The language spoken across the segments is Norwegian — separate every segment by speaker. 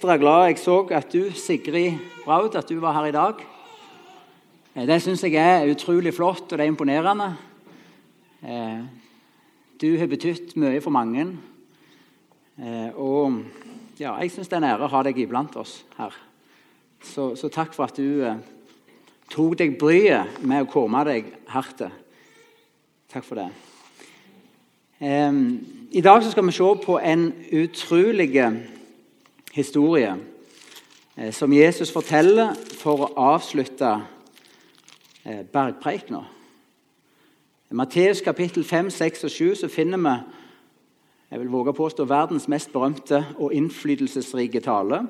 Speaker 1: ekstra glad jeg så at du, Sigrid Braud, at du var her i dag. Eh, Det syns jeg er utrolig flott, og det er imponerende. Eh, Du har betydd mye for mange. Eh, Og ja, jeg syns det er en ære å ha deg iblant oss her. Så, så takk for at du tok deg bryet med å komme deg hertil. Takk for det. I dag skal vi se på en utrolig historie eh, som Jesus forteller for å avslutte eh, bergpreikener. I Matteus kapittel 5, 6 og 7 så finner vi jeg vil våge påstå verdens mest berømte og innflytelsesrike tale.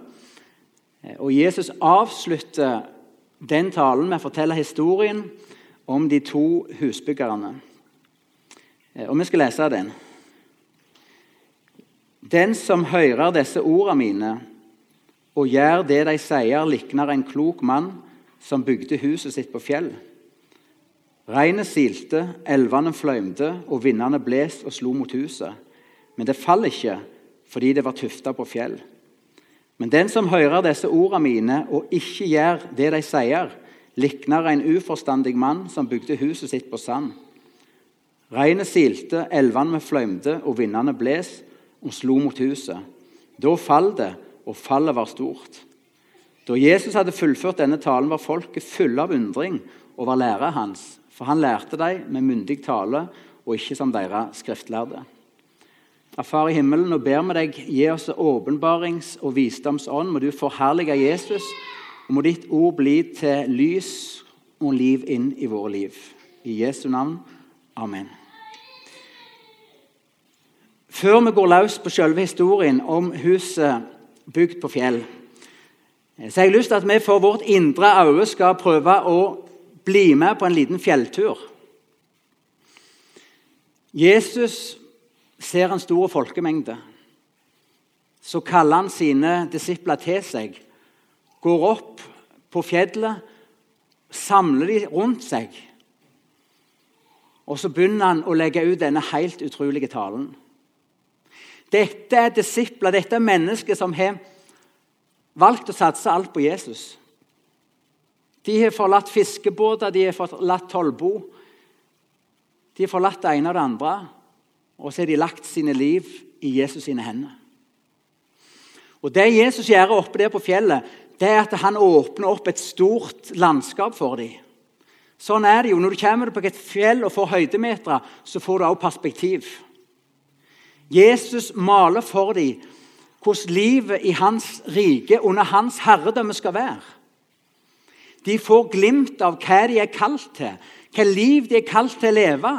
Speaker 1: Eh, Og Jesus avslutter den talen med å fortelle historien om de to husbyggerne. Og vi skal lese den. Den som hører disse ordene mine og gjør det de sier, likner en klok mann som bygde huset sitt på fjell. Regnet silte, elvene fløymte, og vindene bles og slo mot huset. Men det falt ikke, fordi det var tufta på fjell. Men den som hører disse ordene mine og ikke gjør det de sier, likner en uforstandig mann som bygde huset sitt på sand. Regnet silte, elvene fløymte, og vindene bles og slo mot huset. Da falt det, og fallet var stort. Da Jesus hadde fullført denne talen, var folket fulle av undring over læret hans, for han lærte dem med myndig tale og ikke som deres skriftlærde. Ja, Far i himmelen, nå ber vi deg, gi oss åpenbarings- og visdomsånd. Må du forherlige Jesus, og må ditt ord bli til lys og liv inn i våre liv. I Jesu navn. Amen. Før vi går løs på selve historien om huset bygd på fjell, så har jeg lyst til at vi for vårt indre øye skal prøve å bli med på en liten fjelltur. Jesus ser en stor folkemengde. Så kaller han sine disipler til seg, går opp på fjellet, samler de rundt seg. Og så begynner han å legge ut denne helt utrolige talen. Dette er disipler, dette er mennesker som har valgt å satse alt på Jesus. De har forlatt fiskebåter, de har forlatt tollbo. De har forlatt det ene og det andre, og så har de lagt sine liv i Jesus sine hender. Og Det Jesus gjør oppe der på fjellet, det er at han åpner opp et stort landskap for dem. Sånn er det jo. Når du kommer på et fjell og får høydemetere, så får du også perspektiv. Jesus maler for dem hvordan livet i hans rike under hans herredømme skal være. De får glimt av hva de er kalt til, hva liv de er kalt til å leve.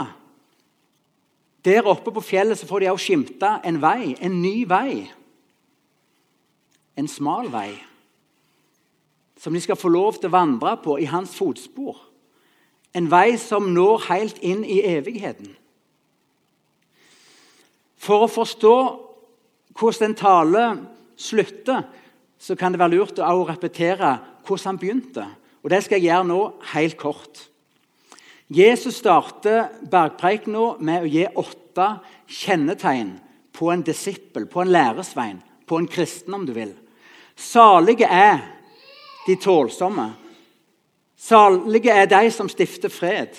Speaker 1: Der oppe på fjellet så får de også skimte en vei, en ny vei. En smal vei som de skal få lov til å vandre på i hans fotspor. En vei som når helt inn i evigheten. For å forstå hvordan en tale slutter, så kan det være lurt å repetere hvordan han begynte. Og Det skal jeg gjøre nå helt kort. Jesus starter bergpreikena med å gi åtte kjennetegn på en disippel, på en læresvein, på en kristen, om du vil. Salige er de tålsomme. Salige er de som stifter fred.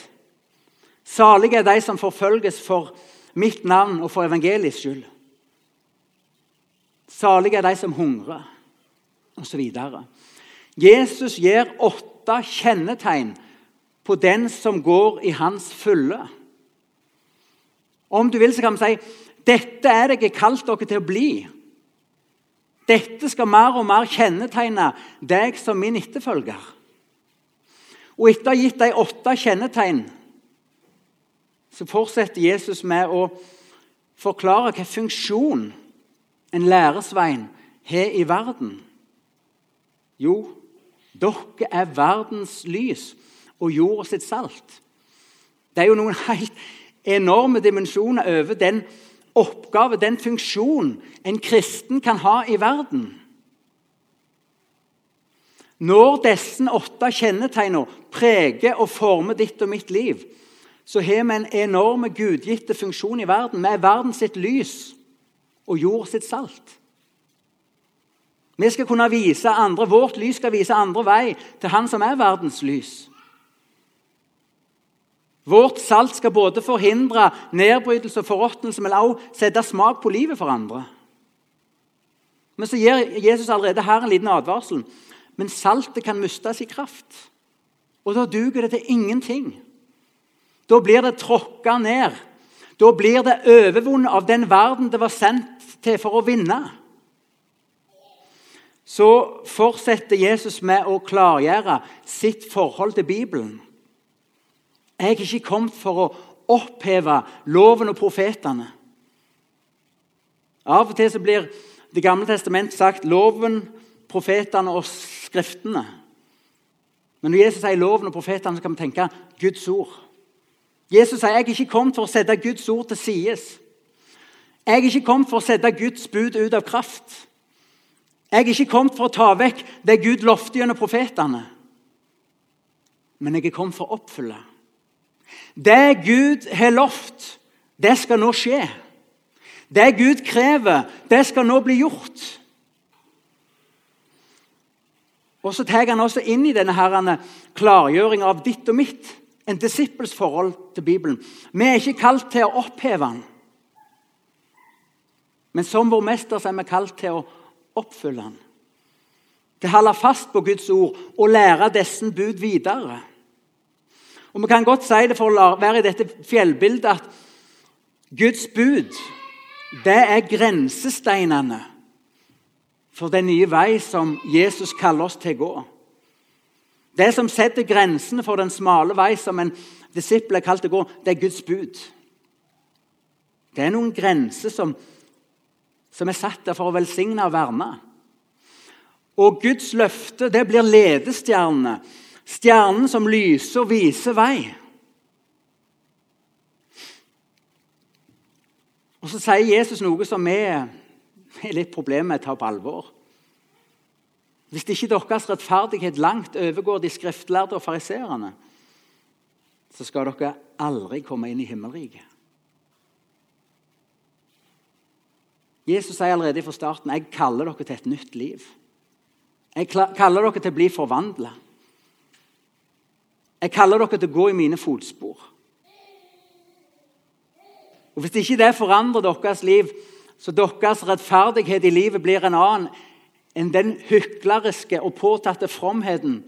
Speaker 1: Salige er de som forfølges for mitt navn og for evangeliets skyld. Salige er de som hungrer, osv. Jesus gir åtte kjennetegn på den som går i hans fulle. Om du vil, så kan vi si dette er det jeg kalt dere til å bli. Dette skal mer og mer kjennetegne deg som min etterfølger. Og etter å ha gitt de åtte kjennetegn så fortsetter Jesus med å forklare hvilken funksjon en læresvein har i verden. Jo, dere er verdens lys og jorda sitt salt. Det er jo noen helt enorme dimensjoner over den oppgave, den funksjon en kristen kan ha i verden. Når disse åtte kjennetegnene preger og former ditt og mitt liv, så har vi en enorm gudgitte funksjon i verden. Vi er verden sitt lys og jord sitt salt. Vi skal kunne vise andre, Vårt lys skal vise andre vei til Han som er verdens lys. Vårt salt skal både forhindre nedbrytelse og forråtnelse, men også sette smak på livet for andre. Men så gir Jesus allerede her en liten advarsel. Men saltet kan miste sin kraft. Og da duger det til ingenting. Da blir det tråkka ned. Da blir det overvunnet av den verden det var sendt til for å vinne. Så fortsetter Jesus med å klargjøre sitt forhold til Bibelen. Jeg er ikke kommet for å oppheve loven og profetene. Av og til så blir Det gamle testamentet sagt loven, profetene og skriftene. Men når Jesus sier loven og profetene, så kan vi tenke Guds ord. Jesus sier jeg er ikke kommet for å sette Guds ord til sides. Jeg er ikke kommet for å sette Guds bud ut av kraft. Jeg er ikke kommet for å ta vekk det Gud lovte gjennom profetene. Men jeg er kommet for å oppfylle. Det Gud har lovt, det skal nå skje. Det Gud krever, det skal nå bli gjort. Og Så tar han også inn i denne klargjøringa av ditt og mitt, en disippels forhold til Bibelen. Vi er ikke kalt til å oppheve den. Men som vår mester er vi kalt til å oppfylle den. Til å holde fast på Guds ord og lære disse bud videre. Og Vi kan godt si det for å være i dette fjellbildet at Guds bud det er grensesteinene for den nye vei som Jesus kaller oss til å gå. Det som setter grensene for den smale vei som en disippel er kalt å gå, det er Guds bud. Det er noen grenser som, som er satt der for å velsigne og verne. Og Guds løfte det blir ledestjernene Stjernen som lyser og viser vei. Og Så sier Jesus noe som vi har litt problemer med å ta på alvor. Hvis ikke deres rettferdighet langt overgår de skriftlærde og fariseerne, så skal dere aldri komme inn i himmelriket. Jesus sier allerede fra starten jeg kaller dere til et nytt liv. Jeg kaller dere til å bli forvandla. Jeg kaller dere til å gå i mine fotspor. Og Hvis ikke det forandrer deres liv, så deres rettferdighet i livet blir en annen enn den hykleriske og påtatte fromheten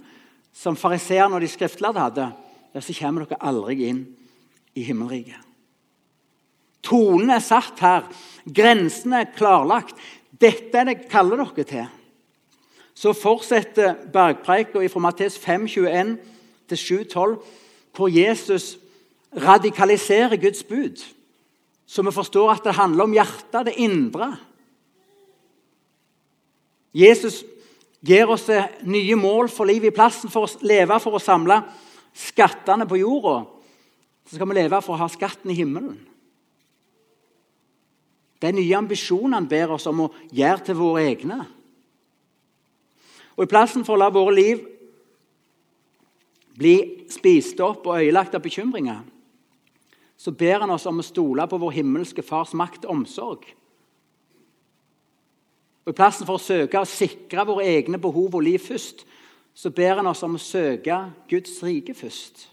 Speaker 1: som fariseerne og de skriftlærde hadde, ja, så kommer dere aldri inn i himmelriket. Tonen er satt her. Grensene er klarlagt. Dette er det jeg kaller dere til. Så fortsetter bergpreika fra Mattes 5, 21 til 7,12, hvor Jesus radikaliserer Guds bud. Så vi forstår at det handler om hjertet, det indre. Jesus gir oss nye mål for livet i plassen for å leve for å samle skattene på jorda. Så skal vi leve for å ha skatten i himmelen. Det er nye ambisjoner han ber oss om å gjøre til våre egne. Og I plassen for å la våre liv bli spist opp og øyelagt av bekymringer, så ber han oss om å stole på vår himmelske Fars makt og omsorg. Og I plassen for å søke å sikre våre egne behov og liv først, så ber han oss om å søke Guds rike først.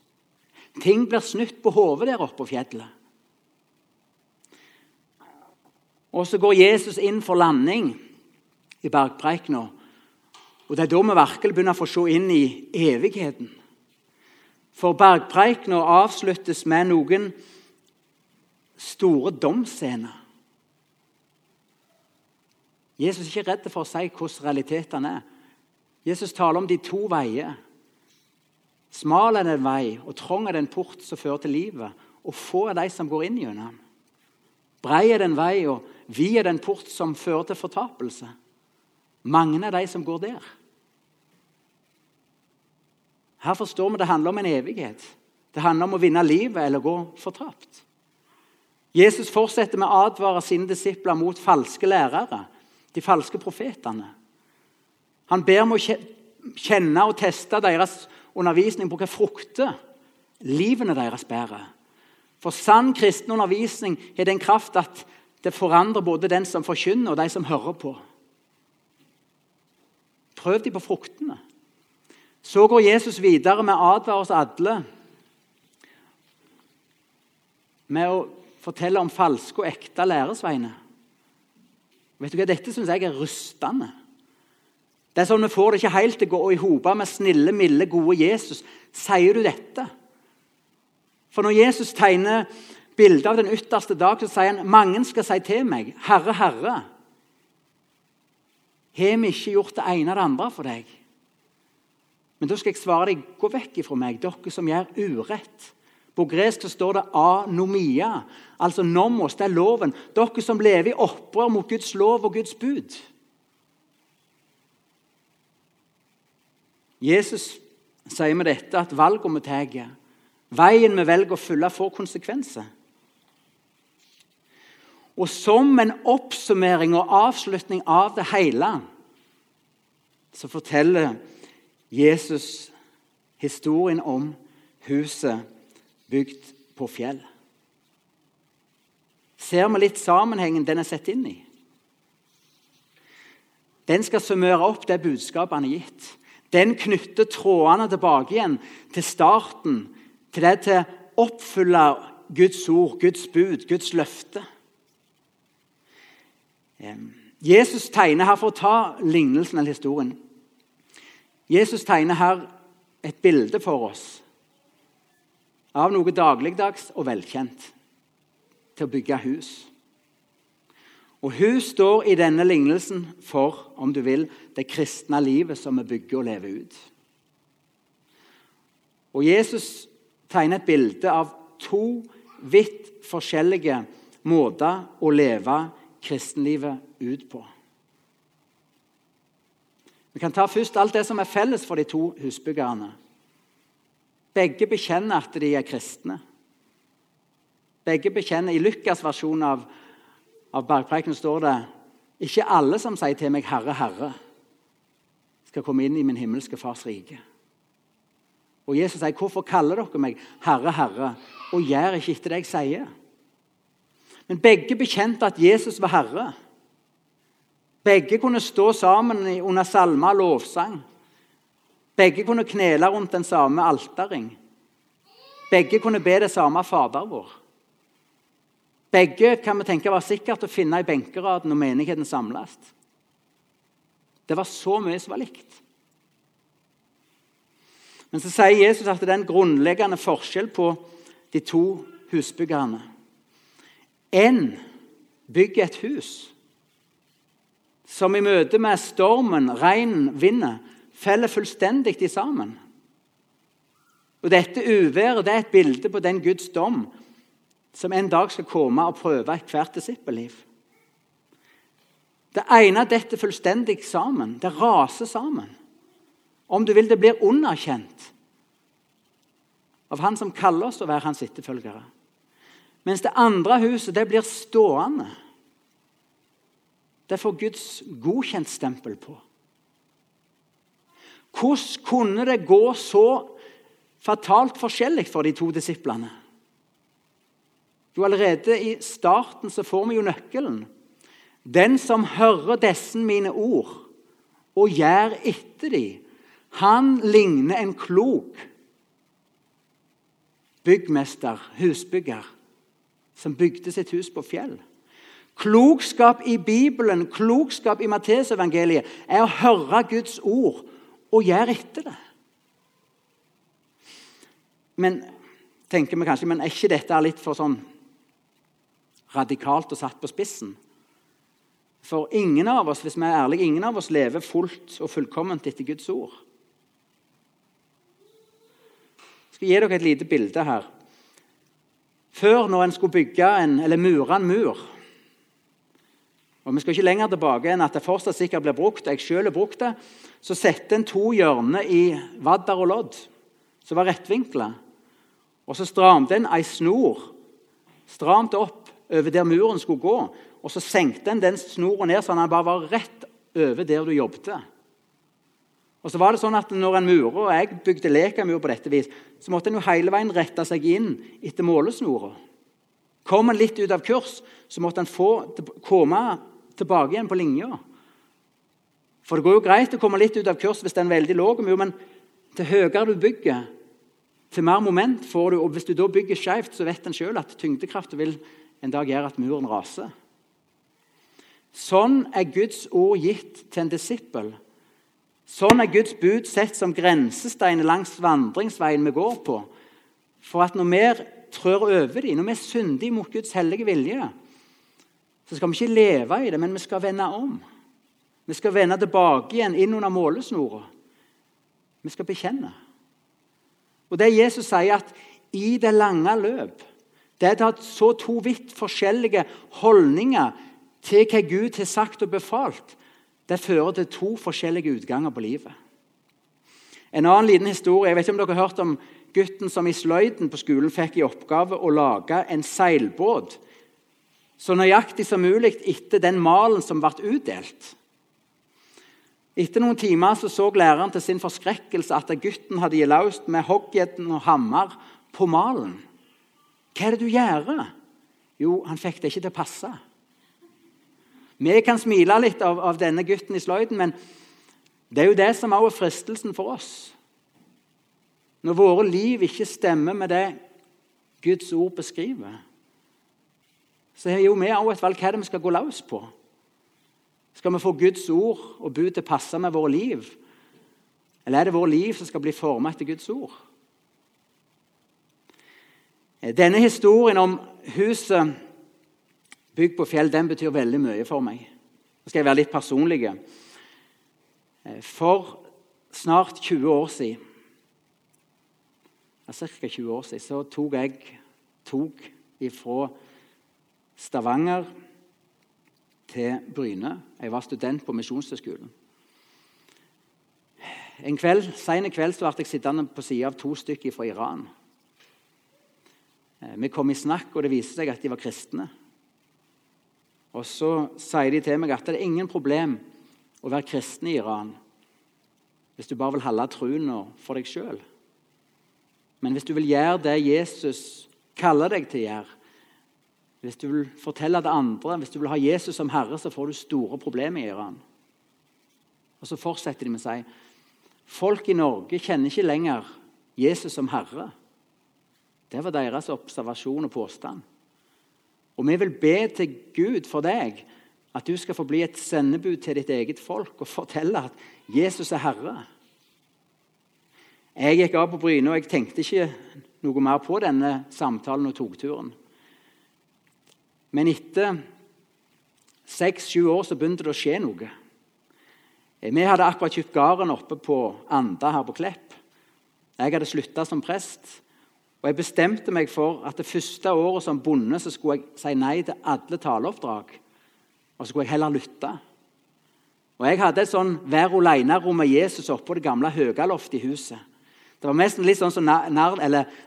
Speaker 1: Ting blir snutt på hodet der oppe på fjellet. Og så går Jesus inn for landing i bergpreikena. Og Det er da vi virkelig begynner å få se inn i evigheten. For bergpreikena avsluttes med noen store domsscener. Jesus er ikke redd for å si hvordan realitetene er. Jesus taler om de to veier. Smal er den vei, og trang er den port som fører til livet. Og få er de som går inn gjennom. Brei er den vei, og vid er den port som fører til fortapelse. Mange er de som går der. Her forstår vi det handler om en evighet. Det handler om å vinne livet eller gå fortapt. Jesus fortsetter med å advare sine disipler mot falske lærere, de falske profetene. Han ber om å kjenne og teste deres undervisning på hva frukter livene deres bærer. For sann kristen undervisning har den kraft at det forandrer både den som forkynner, og de som hører på. Prøv de på fruktene. Så går Jesus videre med å advare oss alle med å fortelle om falske og ekte læresveiner. Vet du hva, Dette syns jeg er rustende. Det er sånn Vi får det ikke helt til å gå i hop med snille, milde, gode Jesus. Sier du dette? For når Jesus tegner bildet av den ytterste dag, så sier han mange skal si til meg, 'Herre, Herre'. Har vi ikke gjort det ene eller det andre for deg? Men da skal jeg svare deg, gå vekk ifra meg, dere som gjør urett. På gresk så står det 'anomia', altså nomos. Det er loven. Dere som lever i opprør mot Guds lov og Guds bud. Jesus sier med dette at valgene vi tar, veien vi velger å følge, får konsekvenser. Og som en oppsummering og avslutning av det hele så forteller Jesus historien om huset bygd på fjell. Ser vi litt sammenhengen den er sett inn i? Den skal summere opp det budskapet han har gitt. Den knytter trådene tilbake igjen til starten, til det til å oppfylle Guds ord, Guds bud, Guds løfte. Jesus tegner her, For å ta lignelsen eller historien Jesus tegner her et bilde for oss av noe dagligdags og velkjent til å bygge hus. Og hus står i denne lignelsen for om du vil, det kristne livet som vi bygger og lever ut. Og Jesus tegner et bilde av to vidt forskjellige måter å leve kristenlivet ut på. Vi kan ta først alt det som er felles for de to husbyggerne. Begge bekjenner at de er kristne. Begge bekjenner, I Lukas' versjon av, av Bergprekenen står det ikke alle som sier til meg 'Herre, Herre', skal komme inn i min himmelske Fars rike. Og Jesus sier, 'Hvorfor kaller dere meg Herre, Herre', og gjør ikke etter det jeg sier? Men begge bekjente at Jesus var Herre. Begge kunne stå sammen under salmer og lovsang. Begge kunne knele rundt den samme alterring. Begge kunne be det samme Fader vår. Begge kan vi tenke var sikkert å finne i benkeraden når menigheten samles. Det var så mye som var likt. Men så sier Jesus at det er en grunnleggende forskjell på de to husbyggerne. Én bygger et hus som i møte med stormen, regnen, vindet faller fullstendig sammen. Og Dette uværet det er et bilde på den Guds dom som en dag skal komme og prøve ethvert disippelliv. Det ene detter fullstendig sammen. Det raser sammen. Om du vil, det blir underkjent av han som kaller oss å være hans etterfølgere. Mens det andre huset det blir stående. Det får Guds godkjentstempel på. Hvordan kunne det gå så fatalt forskjellig for de to disiplene? Jo, Allerede i starten så får vi jo nøkkelen. Den som hører disse mine ord og gjør etter dem, han ligner en klok byggmester, husbygger, som bygde sitt hus på fjell. Klokskap i Bibelen, klokskap i Mattesevangeliet, er å høre Guds ord og gjør etter det. Men tenker vi kanskje, men er ikke dette litt for sånn radikalt og satt på spissen? For ingen av oss hvis vi er ærlige, ingen av oss lever fullt og fullkomment etter Guds ord. Jeg skal gi dere et lite bilde her. Før, når en skulle bygge en, eller mure en mur og Vi skal ikke lenger tilbake enn at det fortsatt sikkert blir brukt. Jeg selv har brukt det. Så setter en to hjørner i vadder og lodd som var rettvinkla. Og så stramte en ei snor stramt opp over der muren skulle gå. Og så senkte en den snoren ned sånn at den bare var rett over der du jobbet. Og så var det sånn at når en murer, og jeg bygde lekamur på dette vis, så måtte en jo hele veien rette seg inn etter målesnora. Kom en litt ut av kurs, så måtte en få komme tilbake igjen på linja. For det går jo greit å komme litt ut av kurs hvis den er veldig lav, men til høyere du bygger, til mer moment får du. Og hvis du da bygger skjevt, så vet en sjøl at tyngdekraften vil en dag gjøre at muren raser. Sånn er Guds ord gitt til en disippel. Sånn er Guds bud sett som grensesteiner langs vandringsveien vi går på. For at når vi trør over dem, når vi synder mot Guds hellige vilje, så skal vi ikke leve i det, men vi skal vende om. Vi skal vende tilbake igjen inn under målesnora. Vi skal bekjenne. Og det Jesus sier, at i det lange løp Det er så to vidt forskjellige holdninger til hva Gud har sagt og befalt. Det fører til to forskjellige utganger på livet. En annen liten historie. Jeg vet ikke om dere har hørt om gutten som i sløyden på skolen fikk i oppgave å lage en seilbåt så nøyaktig som mulig etter den malen som ble utdelt. Etter noen timer så, så læreren til sin forskrekkelse at gutten hadde løst med hoggjedden og hammer på malen. Hva er det du gjør? Jo, han fikk det ikke til å passe. Vi kan smile litt av, av denne gutten i sløyden, men det er jo det som også er fristelsen for oss. Når våre liv ikke stemmer med det Guds ord beskriver, så har jo vi òg et valg hva det vi skal gå løs på. Skal vi få Guds ord og bud til å passe med våre liv? Eller er det våre liv som skal bli formet etter Guds ord? Denne historien om huset bygd på fjell den betyr veldig mye for meg. Nå skal jeg være litt personlig. For snart 20 år siden, ja, ca. 20 år siden så tok jeg tog ifra Stavanger til Bryne. Jeg var student på Misjonshøgskolen. En kveld, Sen kveld så ble jeg sittende på sida av to stykker fra Iran. Eh, vi kom i snakk, og det viste seg at de var kristne. Og Så sier de til meg at det er ingen problem å være kristen i Iran hvis du bare vil holde troen for deg sjøl. Men hvis du vil gjøre det Jesus kaller deg til å gjøre, hvis du vil fortelle det andre, hvis du vil ha Jesus som herre, så får du store problemer i Iran. Og Så fortsetter de med å si folk i Norge kjenner ikke lenger Jesus som herre. Det var deres observasjon og påstand. Og vi vil be til Gud for deg at du skal få bli et sendebud til ditt eget folk og fortelle at Jesus er herre. Jeg gikk av på Bryne, og jeg tenkte ikke noe mer på denne samtalen og togturen. Men etter seks-sju år så begynte det å skje noe. Vi hadde akkurat kjøpt gården oppe på Anda her på Klepp. Jeg hadde slutta som prest. Og jeg bestemte meg for at det første året som bonde så skulle jeg si nei til alle taleoppdrag. Og så skulle jeg heller lytte. Og Jeg hadde et sånn vær aleine-rom med Jesus oppå det gamle høgaloftet i huset. Det var nesten litt sånn som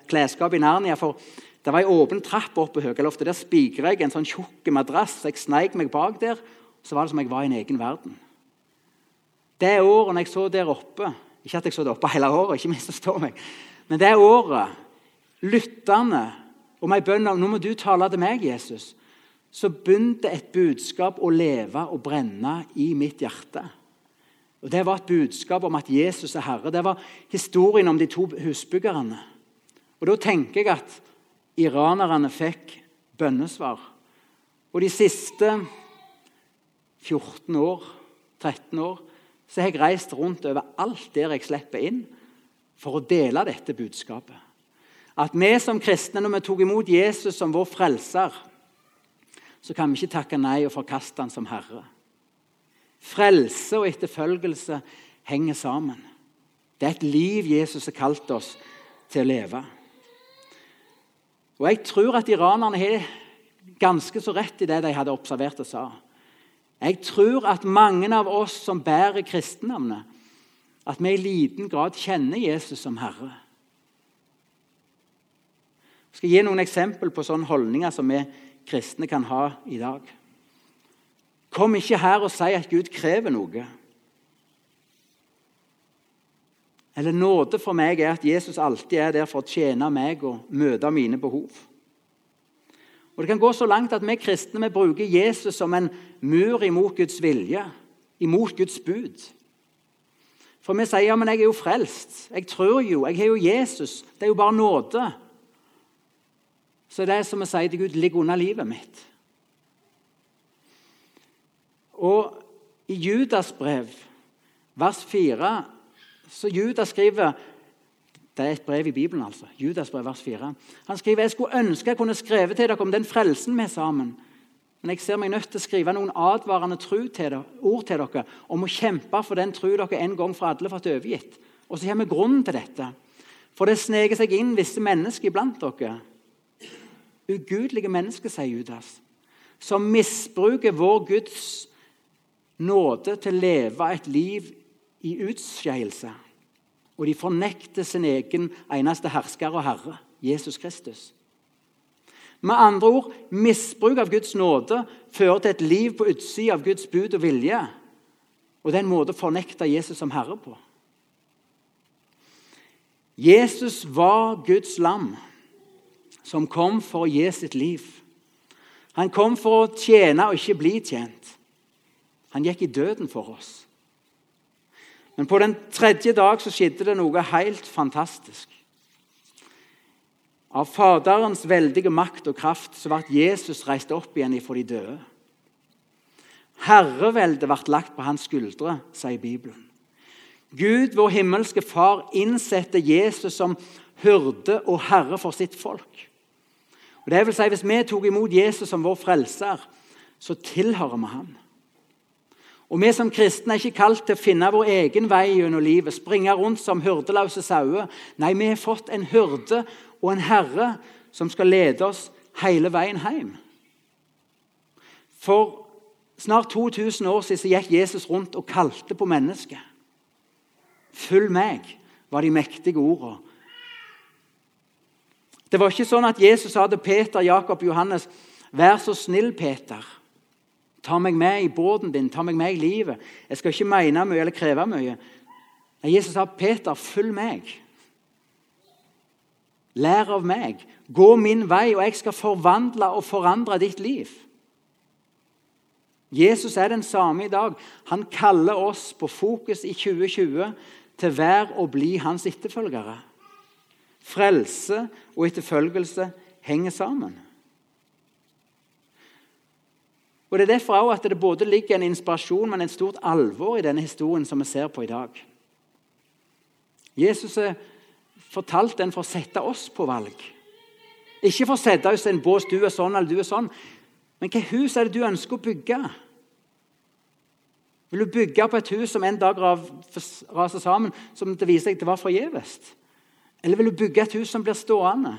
Speaker 1: klesskap i Narnia. for det var ei åpen trapp opp på høyloftet. Der spigra jeg en sånn tjukk madrass. Jeg sneik meg bak der. Så var det som jeg var i en egen verden. Det året jeg så der oppe Ikke at jeg så det oppe hele året, ikke misforstå meg. Men det året, lyttende og med ei bønn om nå må du tale til meg, Jesus, så begynte et budskap å leve og brenne i mitt hjerte. Og Det var et budskap om at Jesus er Herre. Det var historien om de to husbyggerne. Og Da tenker jeg at iranerne fikk bønnesvar. Og de siste 14 år, 13 år så har jeg reist rundt over alt der jeg slipper inn, for å dele dette budskapet. At vi som kristne, når vi tok imot Jesus som vår frelser, så kan vi ikke takke nei og forkaste han som Herre. Frelse og etterfølgelse henger sammen. Det er et liv Jesus har kalt oss til å leve. Og Jeg tror at iranerne har ganske så rett i det de hadde observert og sa. Jeg tror at mange av oss som bærer kristennavnet, at vi i liten grad kjenner Jesus som Herre. Jeg skal gi noen eksempel på sånne holdninger som vi kristne kan ha i dag. Kom ikke her og si at Gud krever noe. Eller nåde for meg er at Jesus alltid er der for å tjene meg og møte mine behov. Og Det kan gå så langt at vi kristne vi bruker Jesus som en mur imot Guds vilje. imot Guds bud. For vi sier ja, men jeg er jo frelst. Jeg tror jo. Jeg har jo Jesus. Det er jo bare nåde. Så det er som vi sier til Gud ligger under livet mitt. Og i Judas brev, vers 4, så Judas skriver Det er et brev i Bibelen, altså. Judas brev, vers 4. Han skriver jeg skulle ønske jeg kunne skrevet til dere om den frelsen vi er sammen. Men jeg ser meg nødt til å skrive noen advarende til dere, ord til dere om å kjempe for den tro dere en gang for alle har fått overgitt. Og så kommer grunnen til dette. For det sneker seg inn visse mennesker iblant dere. Ugudelige mennesker, sier Judas, som misbruker vår Guds nåde til å leve et liv i utskeielse. Og de fornekter sin egen eneste hersker og herre, Jesus Kristus. Med andre ord, misbruk av Guds nåde fører til et liv på utsida av Guds bud og vilje. Og det er en måte å fornekte Jesus som herre på. Jesus var Guds lam som kom for å gi sitt liv. Han kom for å tjene og ikke bli tjent. Han gikk i døden for oss. Men på den tredje dag så skjedde det noe helt fantastisk. Av Faderens veldige makt og kraft så ble Jesus reist opp igjen ifra de døde. Herreveldet ble lagt på hans skuldre, sier Bibelen. Gud, vår himmelske Far, innsetter Jesus som hyrde og herre for sitt folk. Og det vil si, Hvis vi tok imot Jesus som vår frelser, så tilhører vi ham. Og Vi som kristne er ikke kalt til å finne vår egen vei gjennom livet, springe rundt som hyrdeløse sauer. Nei, vi har fått en hyrde og en herre som skal lede oss hele veien hjem. For snart 2000 år siden gikk Jesus rundt og kalte på mennesket. Følg meg, var de mektige ordene. Det var ikke sånn at Jesus sa til Peter, Jakob og Johannes Vær så snill, Peter. Ta meg med i båten din, ta meg med i livet. Jeg skal ikke mene mye eller kreve mye. Jesus sa, 'Peter, følg meg.' Lær av meg. Gå min vei, og jeg skal forvandle og forandre ditt liv. Jesus er den samme i dag. Han kaller oss på Fokus i 2020 til hver å bli hans etterfølgere. Frelse og etterfølgelse henger sammen. Og Det er derfor også at det både ligger en inspirasjon, men et stort alvor i denne historien som vi ser på i dag. Jesus har fortalt den for å sette oss på valg. Ikke for å sette oss i en bås du er sånn eller du er sånn. Men hvilket hus er det du ønsker å bygge? Vil du bygge på et hus som en dag raser sammen, som det viser seg det var forgjeves? Eller vil du bygge et hus som blir stående?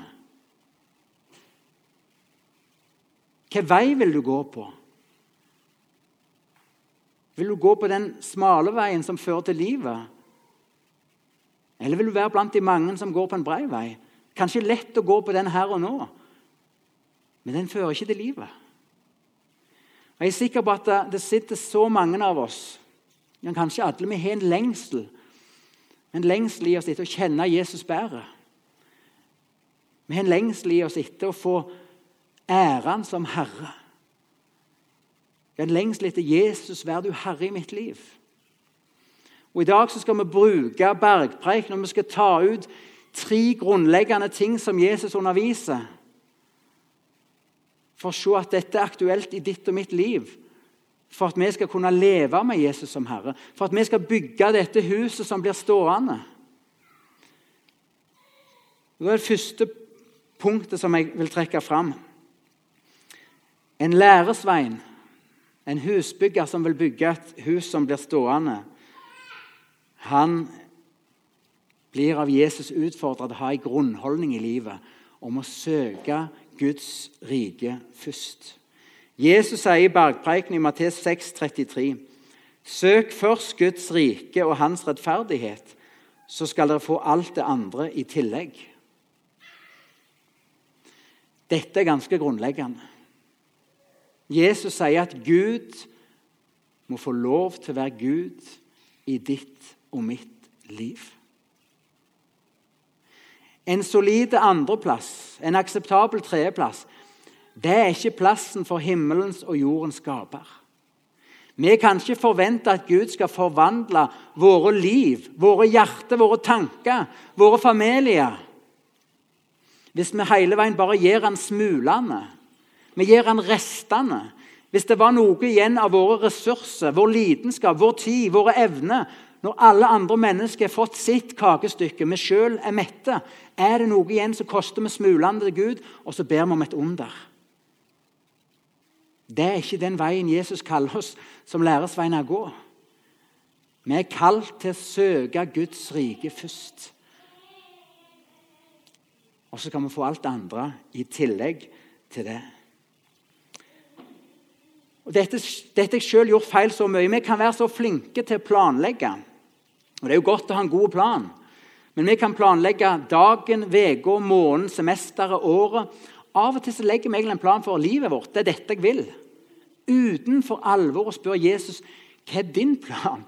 Speaker 1: Hvilken vei vil du gå på? Vil du gå på den smale veien som fører til livet? Eller vil du være blant de mange som går på en brei vei? Kanskje lett å gå på den her og nå, men den fører ikke til livet. Jeg er sikker på at det sitter så mange av oss, ja, kanskje alle, vi har en lengsel. En lengsel i oss etter å kjenne Jesus bedre. Vi har en lengsel i oss etter å få æren som Herre. Jeg har en lengsel etter Jesus, vær du herre i mitt liv. Og I dag skal vi bruke bergpreik når vi skal ta ut tre grunnleggende ting som Jesus underviser, for å se at dette er aktuelt i ditt og mitt liv. For at vi skal kunne leve med Jesus som Herre. For at vi skal bygge dette huset som blir stående. Det er det første punktet som jeg vil trekke fram. En læresvein en husbygger som vil bygge et hus som blir stående, han blir av Jesus utfordret til å ha en grunnholdning i livet om å søke Guds rike først. Jesus sier i bergpreiken i Mattes 6, 33, Søk først Guds rike og hans rettferdighet, så skal dere få alt det andre i tillegg. Dette er ganske grunnleggende. Jesus sier at Gud må få lov til å være Gud i ditt og mitt liv. En solid andreplass, en akseptabel tredjeplass, det er ikke plassen for himmelens og jordens skaper. Vi kan ikke forvente at Gud skal forvandle våre liv, våre hjerter, våre tanker, våre familier. Hvis vi hele veien bare gir han smulene, vi gir han restene. Hvis det var noe igjen av våre ressurser, vår lidenskap, vår tid, våre evner Når alle andre mennesker har fått sitt kakestykke, vi sjøl er mette, er det noe igjen som koster vi smulene til Gud, og så ber vi om et under. Det er ikke den veien Jesus kaller oss som læresveiner å gå. Vi er kalt til å søke Guds rike først. Og så kan vi få alt det andre i tillegg til det. Og dette, dette jeg sjøl gjort feil så mye. Vi kan være så flinke til å planlegge. Og Det er jo godt å ha en god plan. Men vi kan planlegge dagen, uka, måneden, semesteret, året. Av og til så legger vi egentlig en plan for livet vårt. Det er dette jeg vil uten for alvor å spørre Jesus hva er din plan.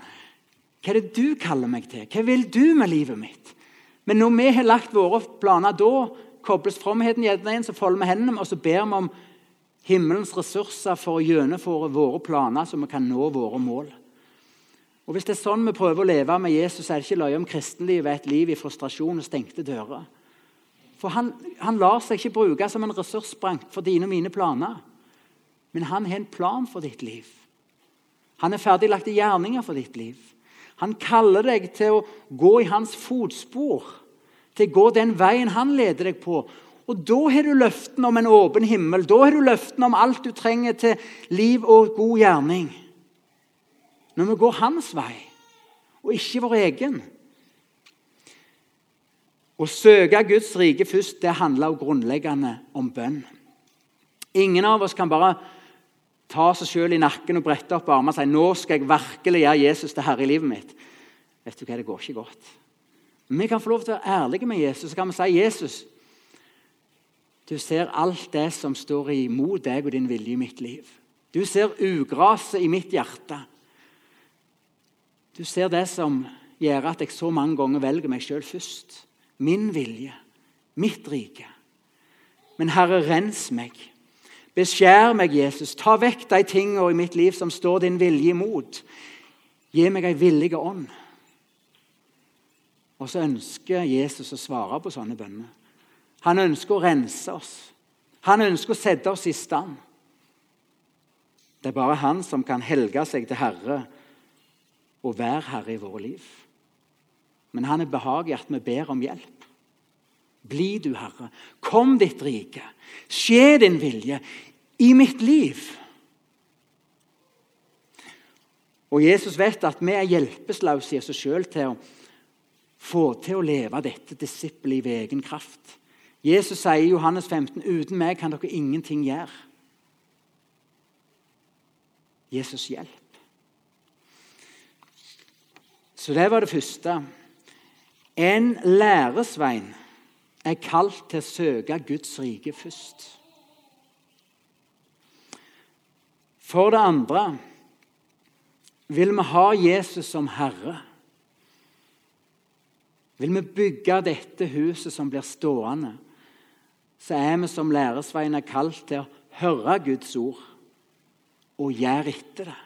Speaker 1: Hva er det du kaller meg til? Hva vil du med livet mitt? Men når vi har lagt våre planer, da kobles fromheten inn, så folder vi hendene og så ber vi om himmelens ressurser for å gjennomføre våre planer, så vi kan nå våre mål. Og Hvis det er sånn vi prøver å leve med Jesus, er det ikke løye om kristenlivet er et liv i frustrasjon og stengte dører. For han, han lar seg ikke bruke som en ressursbank for dine og mine planer. Men han har en plan for ditt liv. Han er ferdiglagte gjerninger for ditt liv. Han kaller deg til å gå i hans fotspor, til å gå den veien han leder deg på. Og Da har du løftene om en åpen himmel, da har du løftene om alt du trenger til liv og god gjerning. Når vi går hans vei, og ikke vår egen. Å søke Guds rike først, det handler grunnleggende om bønn. Ingen av oss kan bare ta seg sjøl i nakken og brette opp armene og si nå skal jeg virkelig gjøre Jesus til herre i livet mitt. Vet du hva, Det går ikke godt. Men vi kan få lov til å være ærlige med Jesus. Så kan vi si Jesus, du ser alt det som står imot deg og din vilje i mitt liv. Du ser ugraset i mitt hjerte. Du ser det som gjør at jeg så mange ganger velger meg sjøl først. Min vilje, mitt rike. Men Herre, rens meg. Beskjær meg, Jesus. Ta vekk de tingene i mitt liv som står din vilje imot. Gi meg ei villig ånd. Og så ønsker Jesus å svare på sånne bønner. Han ønsker å rense oss. Han ønsker å sette oss i stand. Det er bare han som kan helge seg til Herre og være Herre i våre liv. Men han er behagelig at vi ber om hjelp. Bli du, Herre. Kom ditt rike. Skje din vilje i mitt liv. Og Jesus vet at vi er hjelpeløse i oss sjøl til å få til å leve dette disippellivet i egen kraft. Jesus sier i Johannes 15.: Uten meg kan dere ingenting gjøre. Jesus hjelp. Så det var det første. En læresvein er kalt til å søke Guds rike først. For det andre vil vi ha Jesus som Herre. Vil vi bygge dette huset som blir stående, så er vi som læresveiner kalt til å høre Guds ord og gjøre etter det.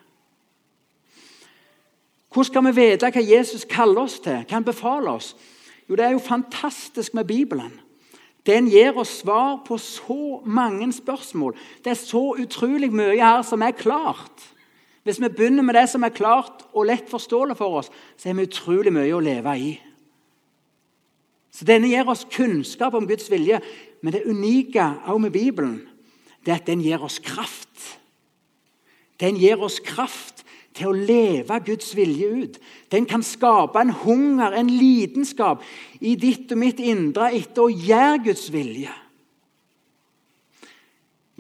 Speaker 1: Hvordan skal vi vite hva Jesus kaller oss til, hva han befaler oss? Jo, Det er jo fantastisk med Bibelen. Den gir oss svar på så mange spørsmål. Det er så utrolig mye her som er klart. Hvis vi begynner med det som er klart og lett forståelig for oss, så har vi utrolig mye å leve i. Så Denne gir oss kunnskap om Guds vilje, men det unike også med Bibelen det er at den gir oss kraft. Den gir oss kraft til å leve Guds vilje ut. Den kan skape en hunger, en lidenskap, i ditt og mitt indre etter å gjøre Guds vilje.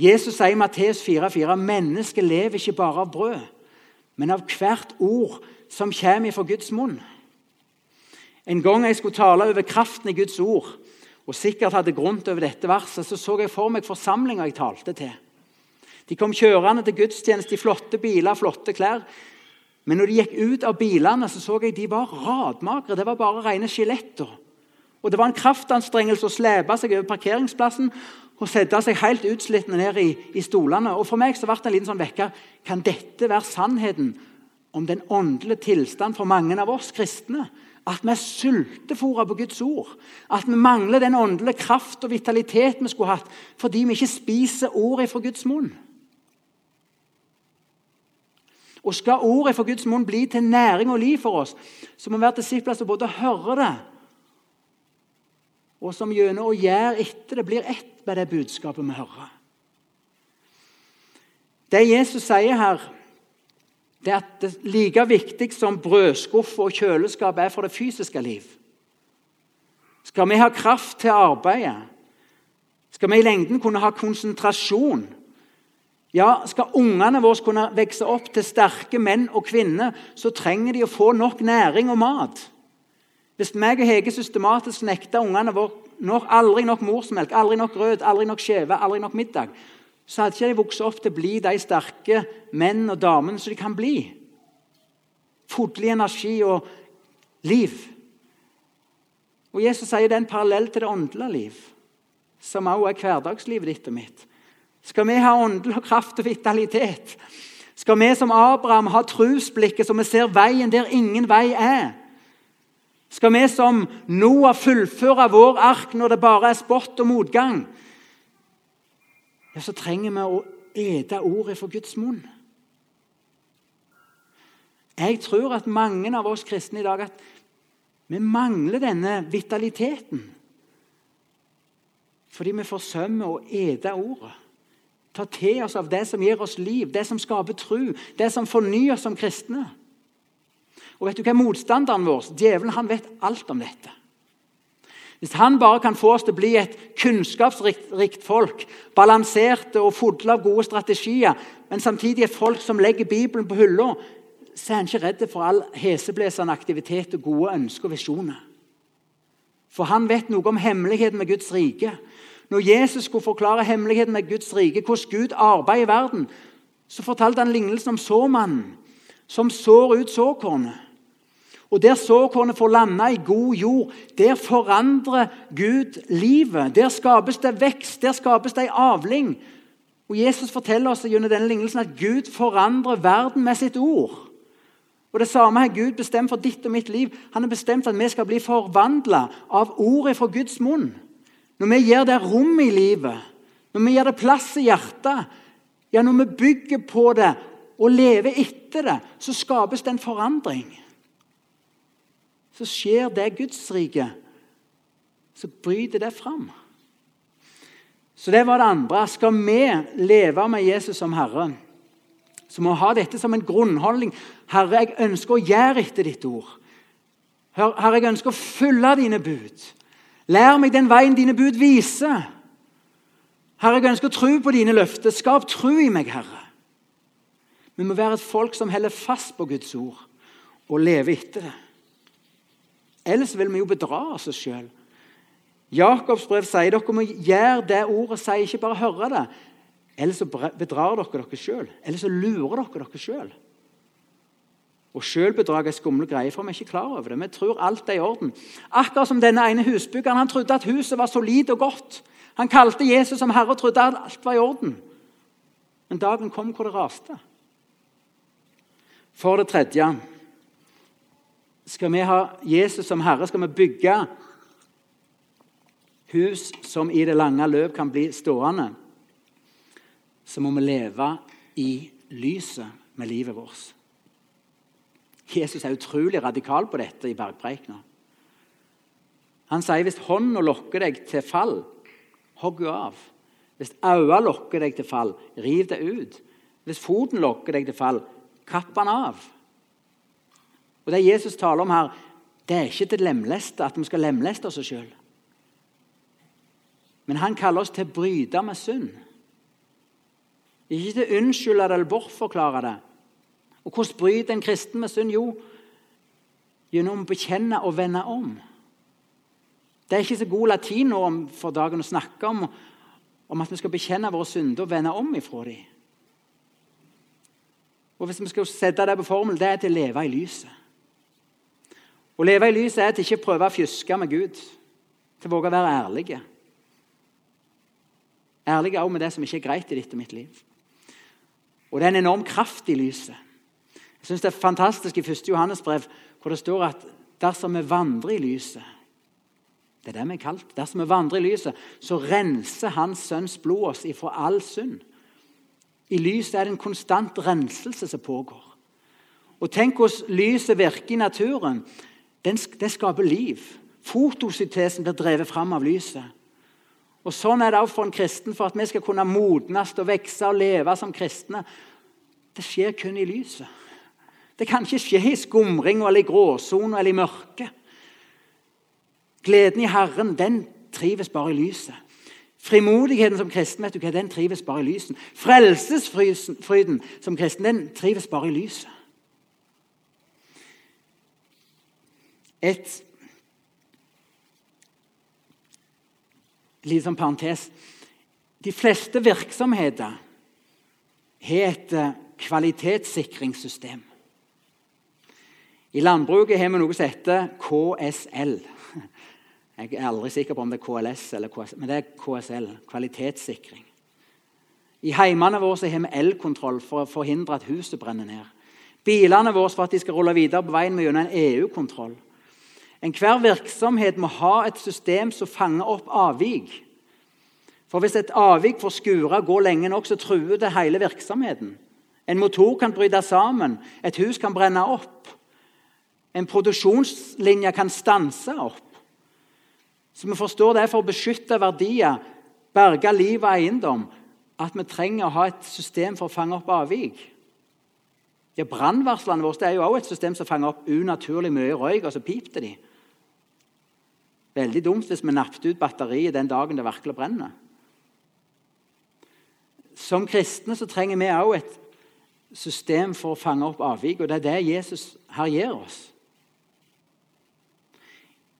Speaker 1: Jesus sier i Matteus 4,4 mennesket lever ikke bare av brød, men av hvert ord som kommer fra Guds munn. En gang jeg skulle tale over kraften i Guds ord, og sikkert hadde grunt over dette verset, så så jeg for meg forsamlinga jeg talte til. De kom kjørende til gudstjeneste i flotte biler, flotte klær. Men når de gikk ut av bilene, så så jeg de var radmagre. Det var bare rene skjeletter. Og det var en kraftanstrengelse å slepe seg over parkeringsplassen. og sette seg helt utslittende ned i, i, stolene. Og For meg så ble det en liten sånn vekker. Kan dette være sannheten om den åndelige tilstand for mange av oss kristne? At vi er sultefòra på Guds ord. At vi mangler den åndelige kraft og vitalitet vi skulle hatt fordi vi ikke spiser ordet fra Guds munn. Og Skal ordet fra Guds munn bli til næring og liv for oss, så må vi være disipler som både hører det, og som gjennom å gjøre etter det blir ett med det budskapet vi hører. Det Jesus sier her, det er at det er like viktig som brødskuff og kjøleskap er for det fysiske liv. Skal vi ha kraft til arbeidet? skal vi i lengden kunne ha konsentrasjon ja, Skal ungene våre kunne vokse opp til sterke menn og kvinner, så trenger de å få nok næring og mat. Hvis meg og Hege systematisk nekter ungene våre aldri nok morsmelk, aldri nok grøt, aldri nok skjeve, aldri nok middag, så hadde ikke de vokst opp til å bli de sterke menn og damene som de kan bli. Fodlig energi og liv. Og Jesus sier det er en parallell til det åndelige liv, som også er hverdagslivet ditt og mitt. Skal vi ha åndelig kraft og vitalitet? Skal vi som Abraham ha trusblikket så vi ser veien der ingen vei er? Skal vi som Noah fullføre vår ark når det bare er spott og motgang? Ja, så trenger vi å ete ordet for Guds munn. Jeg tror at mange av oss kristne i dag at vi mangler denne vitaliteten. Fordi vi forsømmer å ete ordet. Ta til oss av det som gir oss liv, det som skaper tro, det som fornyer oss som kristne. Og vet du hva Motstanderen vår, djevelen, han vet alt om dette. Hvis han bare kan få oss til å bli et kunnskapsrikt folk, balanserte og fulle av gode strategier, men samtidig et folk som legger Bibelen på hylla, så er han ikke redd for all heseblesende aktivitet og gode ønsker og visjoner. For han vet noe om hemmeligheten med Guds rike. Når Jesus skulle forklare hemmeligheten med Guds rike, hvordan Gud arbeider i verden, så fortalte han lignelsen om såmannen som sår ut såkornet. Og Der såkornet får lande i god jord, der forandrer Gud livet. Der skapes det vekst, der skapes det ei avling. Og Jesus forteller oss gjennom denne lignelsen at Gud forandrer verden med sitt ord. Og Det samme har Gud bestemt for ditt og mitt liv. Han har bestemt at vi skal bli forvandla av ordet fra Guds munn. Når vi gir det rom i livet, når vi gir det plass i hjertet, ja, når vi bygger på det og lever etter det, så skapes det en forandring så skjer det Guds rike. Så bryter det fram. Så det var det andre. Skal vi leve med Jesus som Herre, så må vi ha dette som en grunnholdning. Herre, jeg ønsker å gjøre etter ditt ord. Herre, jeg ønsker å følge dine bud. Lær meg den veien dine bud viser. Herre, jeg ønsker å tro på dine løfter. Skap tro i meg, Herre. Vi må være et folk som holder fast på Guds ord og lever etter det. Ellers vil vi jo bedra oss sjøl. Jakobs brev sier dere må gjøre det ordet sier, ikke bare høre det. Ellers så bedrar dere dere sjøl. Ellers så lurer dere dere sjøl. Og Sjølbedrag er skumle greier, for vi er ikke klar over det. Vi tror alt er i orden. Akkurat som denne ene husbyggeren. Han trodde at huset var solid og godt. Han kalte Jesus som herre og trodde at alt var i orden. Men dagen kom hvor det raste. For det tredje skal vi ha Jesus som Herre, skal vi bygge hus som i det lange løp kan bli stående, så må vi leve i lyset med livet vårt. Jesus er utrolig radikal på dette i bergpreikena. Han sier hvis hånda lokker deg til fall, hogg henne av. Hvis øynene lokker deg til fall, riv det ut. Hvis foten lokker deg til fall, kapp den av. Og Det Jesus taler om her, det er ikke til lemleste, at vi skal lemleste oss sjøl. Men han kaller oss til å bryte med synd. Ikke til å unnskylde det eller bortforklare det. Og Hvordan bryter en kristen med synd? Jo, gjennom å bekjenne og vende om. Det er ikke så god latin nå for dagen å snakke om, om at vi skal bekjenne våre synder og vende om ifra dem. Og Hvis vi skal sette det på formel, det er til å leve i lyset. Å leve i lyset er til ikke prøve å fjuske med Gud, til å våge å være ærlige. Ærlig også med det som ikke er greit i ditt og mitt liv. Og det er en enorm kraft i lyset. Jeg synes Det er fantastisk i 1. Johannes brev, hvor det står at dersom vi vandrer i lyset Det er det vi er kalt. Dersom vi vandrer i lyset, så renser Hans Sønns blod oss ifra all synd. I lyset er det en konstant renselse som pågår. Og Tenk hvordan lyset virker i naturen. Det skaper liv. Fotosyntesen blir drevet fram av lyset. Og Sånn er det også for en kristen, for at vi skal kunne modnes og vokse og leve som kristne. Det skjer kun i lyset. Det kan ikke skje i skumring eller i gråsone eller i mørke. Gleden i Herren den trives bare i lyset. Frimodigheten som kristen vet du hva, den trives bare i lyset. Frelsesfryden som kristen den trives bare i lyset. Et litt sånn parentes. De fleste virksomheter har et eh, kvalitetssikringssystem. I landbruket har vi noe som heter KSL. Jeg er aldri sikker på om det er KLS eller KSL, men det er KSL. Kvalitetssikring. I heimene våre har vi elkontroll for å forhindre at huset brenner ned. Bilene våre for at de skal rulle videre på veien med gjennom en EU-kontroll. Enhver virksomhet må ha et system som fanger opp avvik. For Hvis et avvik får skure gå lenge nok, så truer det hele virksomheten. En motor kan bryte sammen, et hus kan brenne opp. En produksjonslinje kan stanse opp. Så Vi forstår det for å beskytte verdier, berge liv og eiendom, at vi trenger å ha et system for å fange opp avvik. Ja, Brannvarslene våre er jo også et system som fanger opp unaturlig mye røyk, og så pipte de. Veldig dumt hvis vi nappet ut batteriet den dagen det virkelig brenner. Som kristne så trenger vi også et system for å fange opp avvik, og det er det Jesus her gir oss.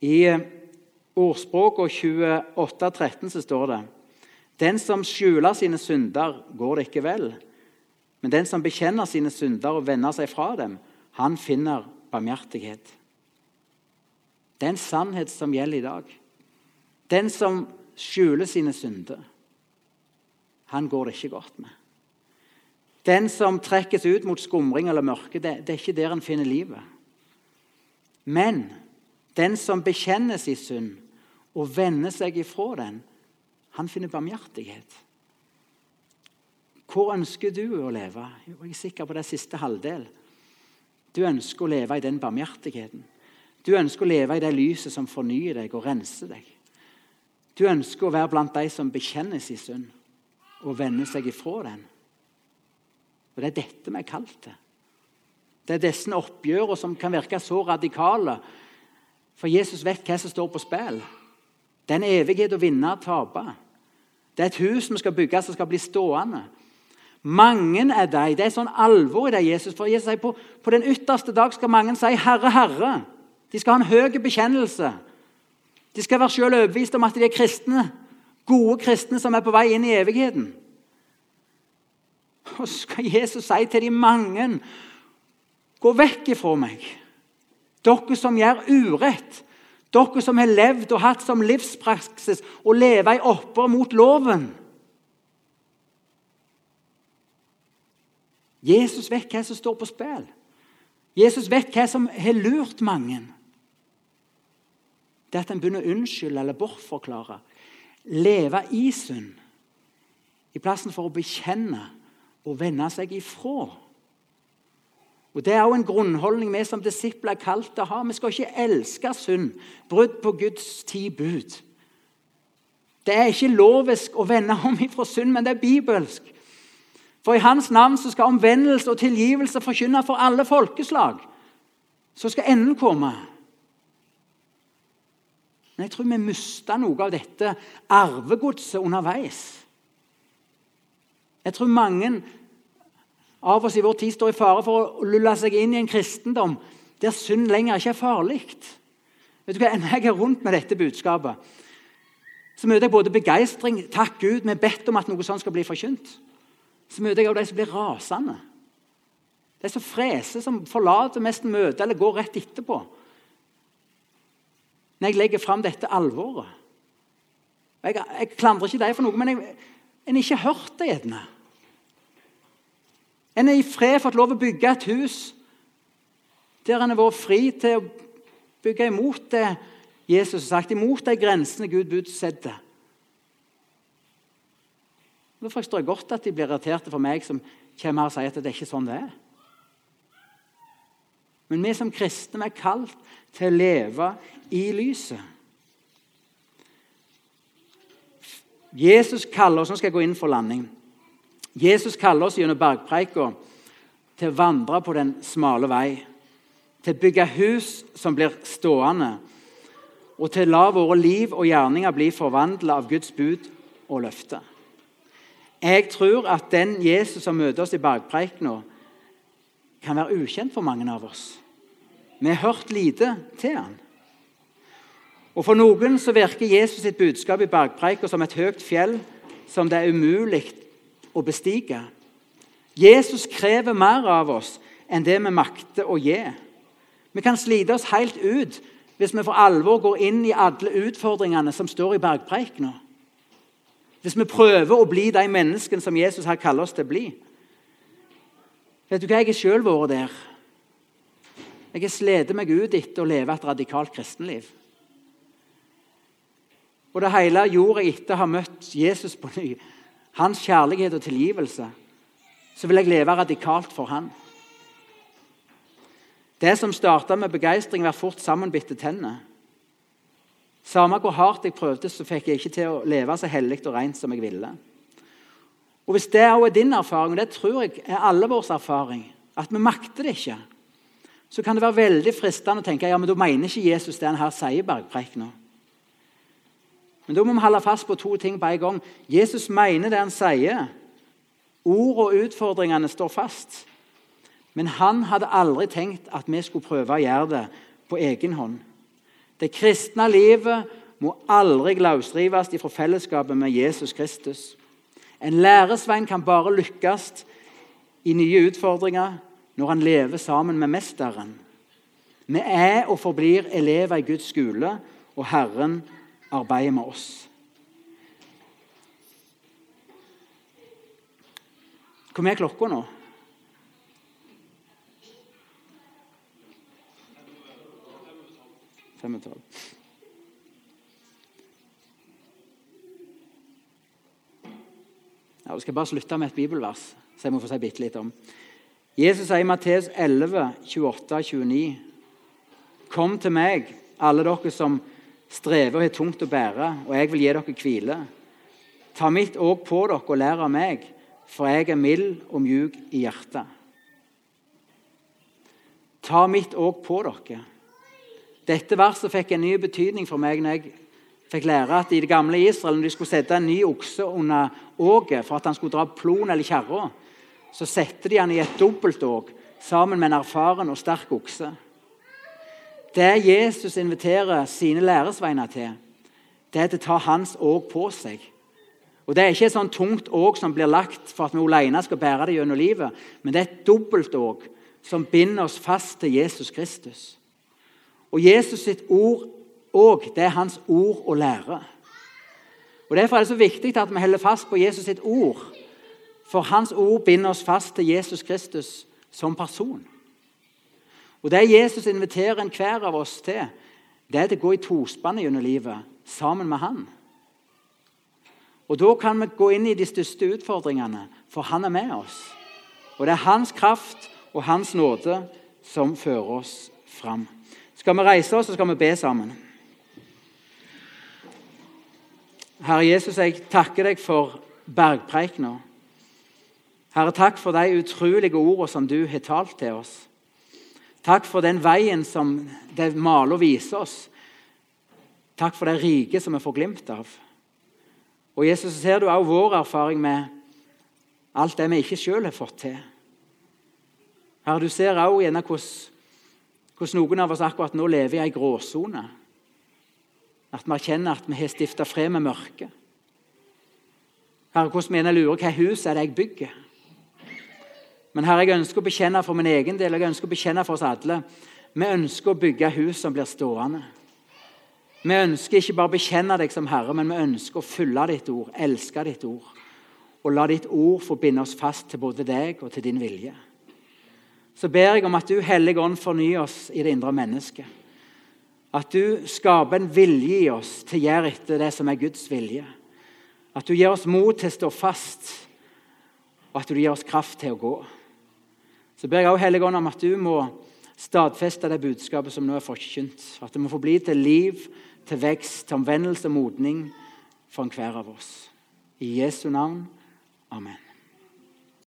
Speaker 1: I ordspråket ordspråket 28,13 så står det Den som skjuler sine synder, går det ikke vel. Men den som bekjenner sine synder og vender seg fra dem, han finner barmhjertighet. Det er en sannhet som gjelder i dag. Den som skjuler sine synder, han går det ikke godt med. Den som trekkes ut mot skumring eller mørke, det, det er ikke der en finner livet. Men den som bekjenner sin synd og vender seg ifra den, han finner barmhjertighet. Hvor ønsker du å leve? Jeg er sikker på det siste halvdel. Du ønsker å leve i den barmhjertigheten. Du ønsker å leve i det lyset som fornyer deg og renser deg. Du ønsker å være blant de som bekjenner sin synd og vender seg ifra den. Og Det er dette vi er kalt til. Det er disse oppgjørene som kan virke så radikale. For Jesus vet hva som står på spill. Det er en evighet å vinne og tape. Det er et hus vi skal bygge som skal bli stående. Mange er de. Det er sånn alvor i det Jesus. For Jesus sier på, på den ytterste dag skal mange si 'Herre, Herre'. De skal ha en høy bekjennelse. De skal være selv overbevist om at de er kristne, gode kristne som er på vei inn i evigheten. Og så skal Jesus si til de mange Gå vekk ifra meg, dere som gjør urett. Dere som har levd og hatt som livspraksis å leve i opprør mot loven. Jesus vet hva som står på spill. Jesus vet hva som har lurt mange det er at en begynner å unnskylde eller bortforklare. Leve i synd i plassen for å bekjenne og vende seg ifra. Og Det er også en grunnholdning vi som disipler er kalt å ha. Vi skal ikke elske synd, brudd på Guds ti bud. Det er ikke lovisk å vende om ifra synd, men det er bibelsk. For i Hans navn så skal omvendelse og tilgivelse forkynne for alle folkeslag. Så skal enden komme. Men jeg tror vi mista noe av dette arvegodset underveis. Jeg tror mange av oss i vår tid står i fare for å lulle seg inn i en kristendom der synd lenger ikke er farlig. Vet du hva, Når jeg er rundt med dette budskapet, så møter jeg både begeistring Takk Gud, vi har bedt om at noe sånt skal bli forkynt. Så møter jeg også de som blir rasende. De som freser, som forlater mest møte eller går rett etterpå når jeg legger fram dette alvoret. Jeg, jeg klandrer ikke deg for noe, men jeg, en ikke hørt det gjerne. En er i fred fått lov å bygge et hus der en har vært fri til å bygge imot det Jesus har sagt, imot de grensene Gud budsetter. Da forstår jeg godt at de blir irriterte for meg som kommer her og sier at det er ikke sånn det er. Men vi som kristne er kalt til å leve i lyset. Jesus kaller oss Nå skal jeg gå inn for landing. Jesus kaller oss gjennom bergpreika til å vandre på den smale vei. Til å bygge hus som blir stående. Og til å la våre liv og gjerninger bli forvandla av Guds bud og løfte. Jeg tror at den Jesus som møter oss i bergpreikena, kan være ukjent for mange av oss. Vi har hørt lite til han. Og For noen så virker Jesus sitt budskap i bergpreika som et høyt fjell som det er umulig å bestige. Jesus krever mer av oss enn det vi makter å gi. Vi kan slite oss helt ut hvis vi for alvor går inn i alle utfordringene som står i bergpreikene. Hvis vi prøver å bli de menneskene som Jesus har kaller oss til å bli. Vet du hva, Jeg har sjøl vært der. Jeg har slitt meg ut etter å leve et radikalt kristenliv. Og det hele gjorde jeg etter å ha møtt Jesus på ny. Hans kjærlighet og tilgivelse. Så vil jeg leve radikalt for han. Det som starta med begeistring, var fort sammenbitte tenner. Samme hvor hardt jeg prøvde, så fikk jeg ikke til å leve så hellig og rent som jeg ville. Og Hvis det òg er din erfaring, og det tror jeg er alle vår erfaring, at vi makter det ikke, så kan det være veldig fristende å tenke ja, men da mener ikke Jesus det han her sier i bergpreikena. Men da må vi holde fast på to ting på en gang. Jesus mener det han sier. Ord og utfordringene står fast. Men han hadde aldri tenkt at vi skulle prøve å gjøre det på egen hånd. Det kristne livet må aldri løsrives fra fellesskapet med Jesus Kristus. En læresvein kan bare lykkes i nye utfordringer når han lever sammen med Mesteren. Vi er og forblir elever i Guds skole, og Herren arbeider med oss. Hvor er klokka nå? Fem og tolv. Ja, jeg skal bare slutte med et bibelvers så jeg må få si bitte litt om. Jesus sier i Matteus 11, 28-29.: Kom til meg, alle dere som strever og har tungt å bære, og jeg vil gi dere hvile. Ta mitt åk på dere og lær av meg, for jeg er mild og mjuk i hjertet. Ta mitt åk på dere. Dette verset fikk en ny betydning for meg når jeg fikk lære at i det gamle Israel, når de skulle sette en ny okse under åket for at han skulle dra plon eller kjerra, så setter de han i et dobbeltåk sammen med en erfaren og sterk okse. Det Jesus inviterer sine læresveiner til, det er å ta hans åk på seg. Og Det er ikke et sånn tungt åk som blir lagt for at vi alene skal bære det gjennom livet, men det er et dobbeltåk som binder oss fast til Jesus Kristus. Og Jesus sitt ord òg, det er hans ord og lære. Og Derfor er det så viktig at vi holder fast på Jesus sitt ord. For hans ord binder oss fast til Jesus Kristus som person. Og Det Jesus inviterer enhver av oss til, det er å gå i tospannet gjennom livet sammen med han. Og Da kan vi gå inn i de største utfordringene, for han er med oss. Og Det er hans kraft og hans nåde som fører oss fram. Skal vi reise oss, så skal vi be sammen. Herre Jesus, jeg takker deg for bergpreikena. Herre, takk for de utrolige ordene som du har talt til oss. Takk for den veien som det maler og viser oss. Takk for det rike som vi får glimt av. Og Jesus, ser du også vår erfaring med alt det vi ikke sjøl har fått til. Herre, du ser også gjerne hvordan noen av oss akkurat nå lever i ei gråsone. At vi erkjenner at vi har stifta fred med mørket. Herre, hvordan vi gjerne lurer hva hus er det jeg bygger. Men herre, jeg ønsker å bekjenne for min egen del jeg ønsker å bekjenne for oss alle. Vi ønsker å bygge hus som blir stående. Vi ønsker ikke bare å bekjenne deg som Herre, men vi ønsker å følge ditt ord, elske ditt ord. og la ditt ord få binde oss fast til både deg og til din vilje. Så ber jeg om at du, Hellige Ånd, fornyer oss i det indre mennesket. At du skaper en vilje i oss til å gjøre etter det som er Guds vilje. At du gir oss mot til å stå fast, og at du gir oss kraft til å gå. Så ber jeg også Helligånd om at du må stadfeste det budskapet som nå er forkynt. At det må få bli til liv, til vekst, til omvendelse og modning for enhver av oss. I Jesu navn. Amen.